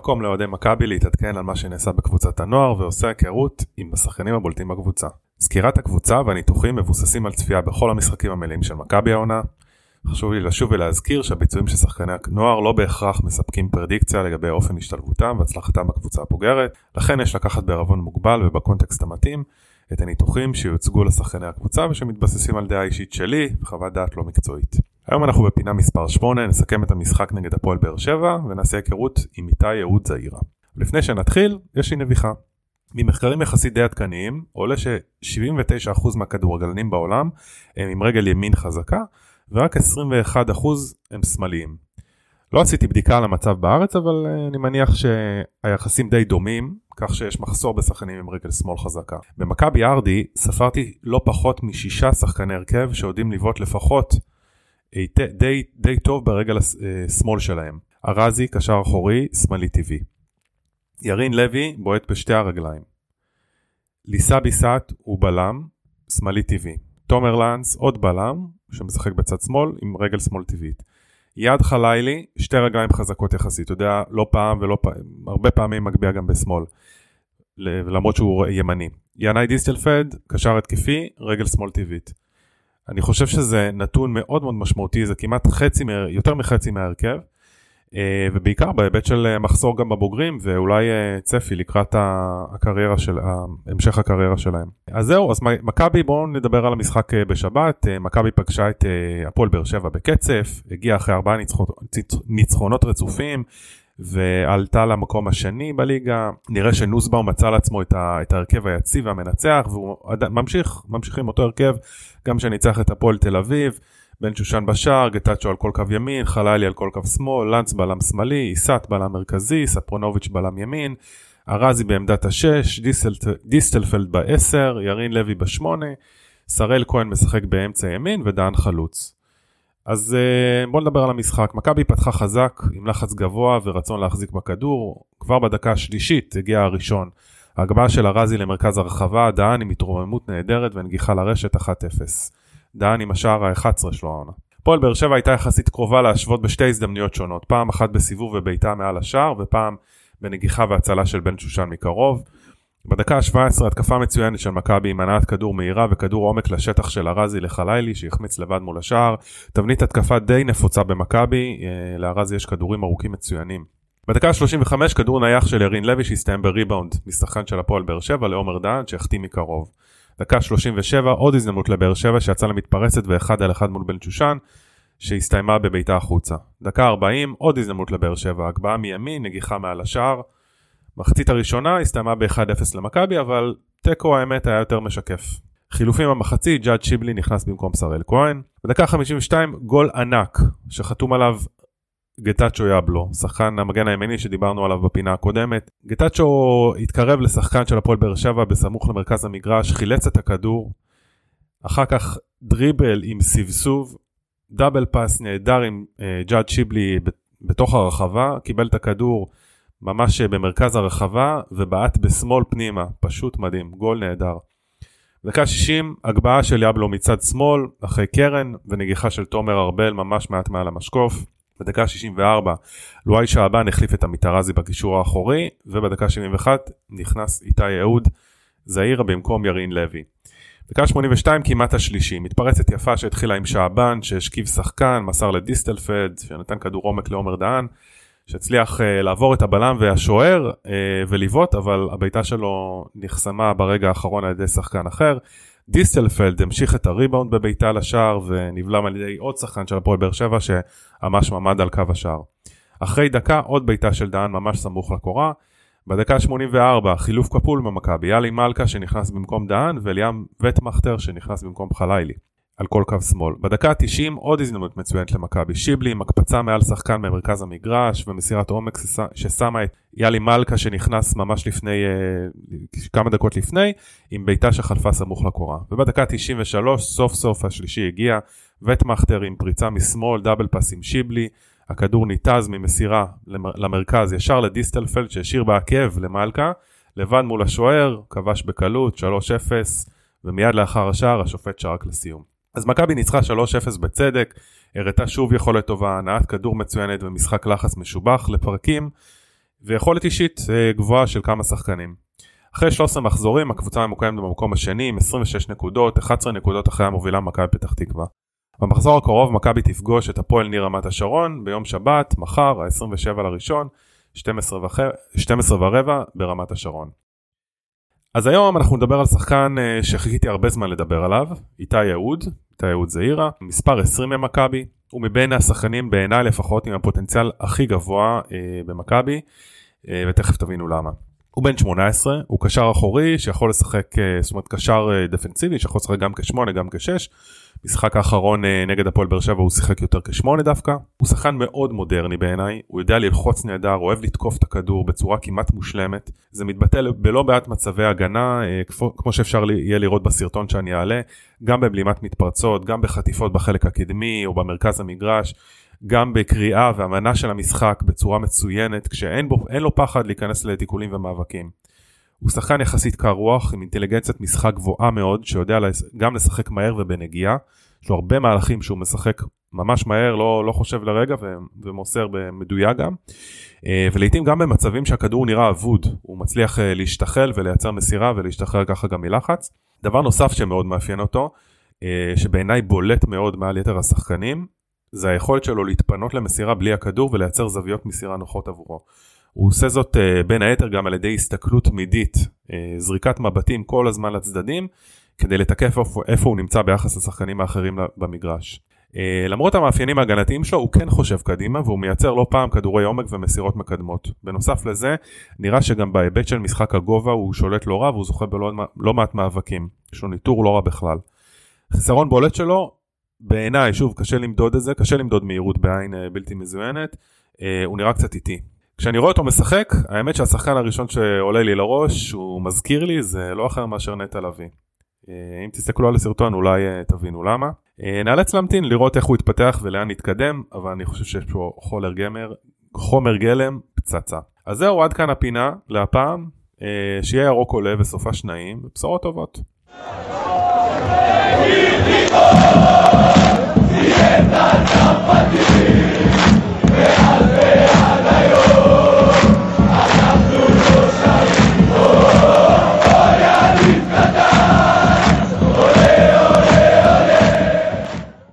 המקום לאוהדי מכבי להתעדכן על מה שנעשה בקבוצת הנוער ועושה היכרות עם השחקנים הבולטים בקבוצה. סקירת הקבוצה והניתוחים מבוססים על צפייה בכל המשחקים המלאים של מכבי העונה. חשוב לי לשוב ולהזכיר שהביצועים של שחקני הנוער לא בהכרח מספקים פרדיקציה לגבי אופן השתלבותם והצלחתם בקבוצה הבוגרת, לכן יש לקחת בערבון מוגבל ובקונטקסט המתאים את הניתוחים שיוצגו לשחקני הקבוצה ושמתבססים על דעה אישית שלי וחוות דעת לא מקצועית. היום אנחנו בפינה מספר 8, נסכם את המשחק נגד הפועל באר שבע ונעשה היכרות עם איתי אהוד זעירה. לפני שנתחיל, יש לי נביחה. ממחקרים יחסית די עדכניים עולה ש-79% מהכדורגלנים בעולם הם עם רגל ימין חזקה ורק 21% הם שמאליים. לא עשיתי בדיקה על המצב בארץ אבל אה, אני מניח שהיחסים די דומים כך שיש מחסור בשחקנים עם רגל שמאל חזקה. במכבי ארדי ספרתי לא פחות משישה שחקני הרכב שיודעים לבעוט לפחות די, די טוב ברגל השמאל אה, שלהם. ארזי קשר אחורי שמאלי טבעי. ירין לוי בועט בשתי הרגליים. ליסה ביסט הוא בלם שמאלי טבעי. תומר לנס עוד בלם שמשחק בצד שמאל עם רגל שמאל טבעית. יד חלילי, שתי רגליים חזקות יחסית, אתה יודע, לא פעם ולא פעם, הרבה פעמים מגביה גם בשמאל, למרות שהוא ימני. ינאי דיסטלפד, קשר התקפי, רגל שמאל טבעית. אני חושב שזה נתון מאוד מאוד משמעותי, זה כמעט חצי, יותר מחצי מההרכב, אה, ובעיקר בהיבט של אה, מחסור גם בבוגרים, ואולי אה, צפי לקראת הקריירה של, המשך הקריירה שלהם. אז זהו, אז מכבי, בואו נדבר על המשחק בשבת. מכבי פגשה את הפועל באר שבע בקצף, הגיעה אחרי ארבעה ניצחונות רצופים. ועלתה למקום השני בליגה. נראה שנוסבאום מצא לעצמו את, ה, את ההרכב היציב והמנצח, והוא ממשיך, ממשיך עם אותו הרכב, גם שניצח את הפועל תל אביב. בן שושן בשער, גטאצ'ו על כל קו ימין, חלילי על כל קו שמאל, לנץ בלם שמאלי, איסת בלם מרכזי, ספרונוביץ' בלם ימין, ארזי בעמדת השש, דיסטל, דיסטלפלד בעשר, ירין לוי בשמונה, שראל כהן משחק באמצע ימין ודן חלוץ. אז uh, בואו נדבר על המשחק. מכבי פתחה חזק עם לחץ גבוה ורצון להחזיק בכדור. כבר בדקה השלישית הגיע הראשון. ההגבהה של ארזי למרכז הרחבה, דהן עם התרוממות נהדרת ונגיחה לרשת 1-0. דהן עם השער ה-11 שלו העונה. פועל באר שבע הייתה יחסית קרובה להשוות בשתי הזדמנויות שונות, פעם אחת בסיבוב ובעיטה מעל השער ופעם בנגיחה והצלה של בן שושן מקרוב. בדקה ה-17 התקפה מצוינת של מכבי עם הנעת כדור מהירה וכדור עומק לשטח של ארזי לחלילי שהחמיץ לבד מול השער. תבנית התקפה די נפוצה במכבי, אה, לארזי יש כדורים ארוכים מצוינים. בדקה ה-35 כדור נייח של ירין לוי שהסתיים בריבאונד משחקן של הפועל באר שבע לעומר דהן שהחטיא מקרוב. דקה 37 עוד הזדמנות לבאר שבע שיצא למתפרצת ואחד על אחד מול בן שושן שהסתיימה בביתה החוצה. דקה 40 עוד הזדמנות לבאר שבע, הגבהה מימין, נגיחה מעל השער. מחצית הראשונה הסתיימה ב-1-0 למכבי אבל תיקו האמת היה יותר משקף. חילופים במחצית, ג'אד שיבלי נכנס במקום שראל כהן. בדקה 52 גול ענק שחתום עליו גטאצ'ו יבלו, שחקן המגן הימני שדיברנו עליו בפינה הקודמת. גטאצ'ו התקרב לשחקן של הפועל באר שבע בסמוך למרכז המגרש, חילץ את הכדור, אחר כך דריבל עם סבסוב, דאבל פאס נהדר עם אה, ג'אד שיבלי בתוך הרחבה, קיבל את הכדור ממש במרכז הרחבה ובעט בשמאל פנימה, פשוט מדהים, גול נהדר. דקה 60, הגבהה של יבלו מצד שמאל, אחרי קרן ונגיחה של תומר ארבל ממש מעט מעל המשקוף. בדקה 64 לואי שעבן החליף את עמיתרזי בקישור האחורי ובדקה 71 נכנס איתי אהוד זעירה במקום ירין לוי. דקה 82 כמעט השלישי, מתפרצת יפה שהתחילה עם שעבן שהשכיב שחקן, מסר לדיסטלפד שנתן כדור עומק לעומר דהן שהצליח uh, לעבור את הבלם והשוער uh, ולבעוט אבל הבעיטה שלו נחסמה ברגע האחרון על ידי שחקן אחר. דיסטלפלד המשיך את הריבאונד בביתה לשער ונבלם על ידי עוד שחקן של הפועל באר שבע שממש ממד על קו השער. אחרי דקה עוד ביתה של דהן ממש סמוך לקורה. בדקה 84 חילוף כפול במכבי, יאלי מלכה שנכנס במקום דהן וליאם וטמכטר שנכנס במקום חלילי. על כל קו שמאל. בדקה ה-90 עוד הזדמנות מצוינת למכבי שיבלי עם הקפצה מעל שחקן במרכז המגרש ומסירת עומק ששמה את יאלי מלכה שנכנס ממש לפני, אה, כמה דקות לפני, עם בעיטה שחלפה סמוך לקורה. ובדקה ה-93 סוף סוף השלישי הגיע, וטמכטר עם פריצה משמאל, דאבל פאס עם שיבלי, הכדור ניתז ממסירה למרכז ישר לדיסטלפלד שהשאיר בעקב למלכה, לבד מול השוער, כבש בקלות, 3-0, ומיד לאחר השער השופט שרק לסיום. אז מכבי ניצחה 3-0 בצדק, הראתה שוב יכולת טובה, הנעת כדור מצוינת ומשחק לחץ משובח לפרקים. ויכולת אישית גבוהה של כמה שחקנים. אחרי 13 מחזורים הקבוצה ממוקמת במקום השני עם 26 נקודות, 11 נקודות אחרי המובילה מכבי פתח תקווה. במחזור הקרוב מכבי תפגוש את הפועל ניר רמת השרון ביום שבת, מחר, ה-27 לראשון, 12 ורבע ברמת השרון. אז היום אנחנו נדבר על שחקן uh, שחיכיתי הרבה זמן לדבר עליו, איתי יהוד, איתי יהוד זעירה, מספר 20 במכבי, הוא מבין השחקנים בעיניי לפחות עם הפוטנציאל הכי גבוה uh, במכבי, uh, ותכף תבינו למה. הוא בן 18, הוא קשר אחורי שיכול לשחק, uh, זאת אומרת קשר uh, דפנסיבי שיכול לשחק גם כשמונה גם כשש, משחק האחרון אה, נגד הפועל באר שבע הוא שיחק יותר כשמונה דווקא. הוא שחקן מאוד מודרני בעיניי, הוא יודע ללחוץ נהדר, אוהב לתקוף את הכדור בצורה כמעט מושלמת. זה מתבטא בלא מעט מצבי הגנה, אה, כמו שאפשר יהיה לראות בסרטון שאני אעלה, גם בבלימת מתפרצות, גם בחטיפות בחלק הקדמי או במרכז המגרש. גם בקריאה והמנה של המשחק בצורה מצוינת, כשאין בו, לו פחד להיכנס לתיקולים ומאבקים. הוא שחקן יחסית קר רוח עם אינטליגנציית משחק גבוהה מאוד שיודע גם לשחק מהר ובנגיעה. יש לו הרבה מהלכים שהוא משחק ממש מהר, לא, לא חושב לרגע ו, ומוסר במדויק גם. אה, ולעיתים גם במצבים שהכדור נראה אבוד, הוא מצליח אה, להשתחל ולייצר מסירה ולהשתחרר ככה גם מלחץ. דבר נוסף שמאוד מאפיין אותו, אה, שבעיניי בולט מאוד מעל יתר השחקנים, זה היכולת שלו להתפנות למסירה בלי הכדור ולייצר זוויות מסירה נוחות עבורו. הוא עושה זאת uh, בין היתר גם על ידי הסתכלות תמידית, uh, זריקת מבטים כל הזמן לצדדים, כדי לתקף איפה, איפה הוא נמצא ביחס לשחקנים האחרים במגרש. Uh, למרות המאפיינים ההגנתיים שלו, הוא כן חושב קדימה והוא מייצר לא פעם כדורי עומק ומסירות מקדמות. בנוסף לזה, נראה שגם בהיבט של משחק הגובה הוא שולט לא רע והוא זוכה בלא לא מעט מאבקים. יש לו ניטור לא רע בכלל. חיסרון בולט שלו, בעיניי, שוב, קשה למדוד את זה, קשה למדוד מהירות בעין בלתי מזוינת, uh, הוא נראה קצת איטי. כשאני רואה אותו משחק, האמת שהשחקן הראשון שעולה לי לראש, הוא מזכיר לי, זה לא אחר מאשר נטע לביא. אה, אם תסתכלו על הסרטון אולי אה, תבינו למה. אה, נאלץ להמתין לראות איך הוא יתפתח ולאן נתקדם, אבל אני חושב שיש פה חומר גמר, חומר גלם פצצה. אז זהו, עד כאן הפינה להפעם, שיהיה ירוק עולה וסופה שניים, ובשורות טובות.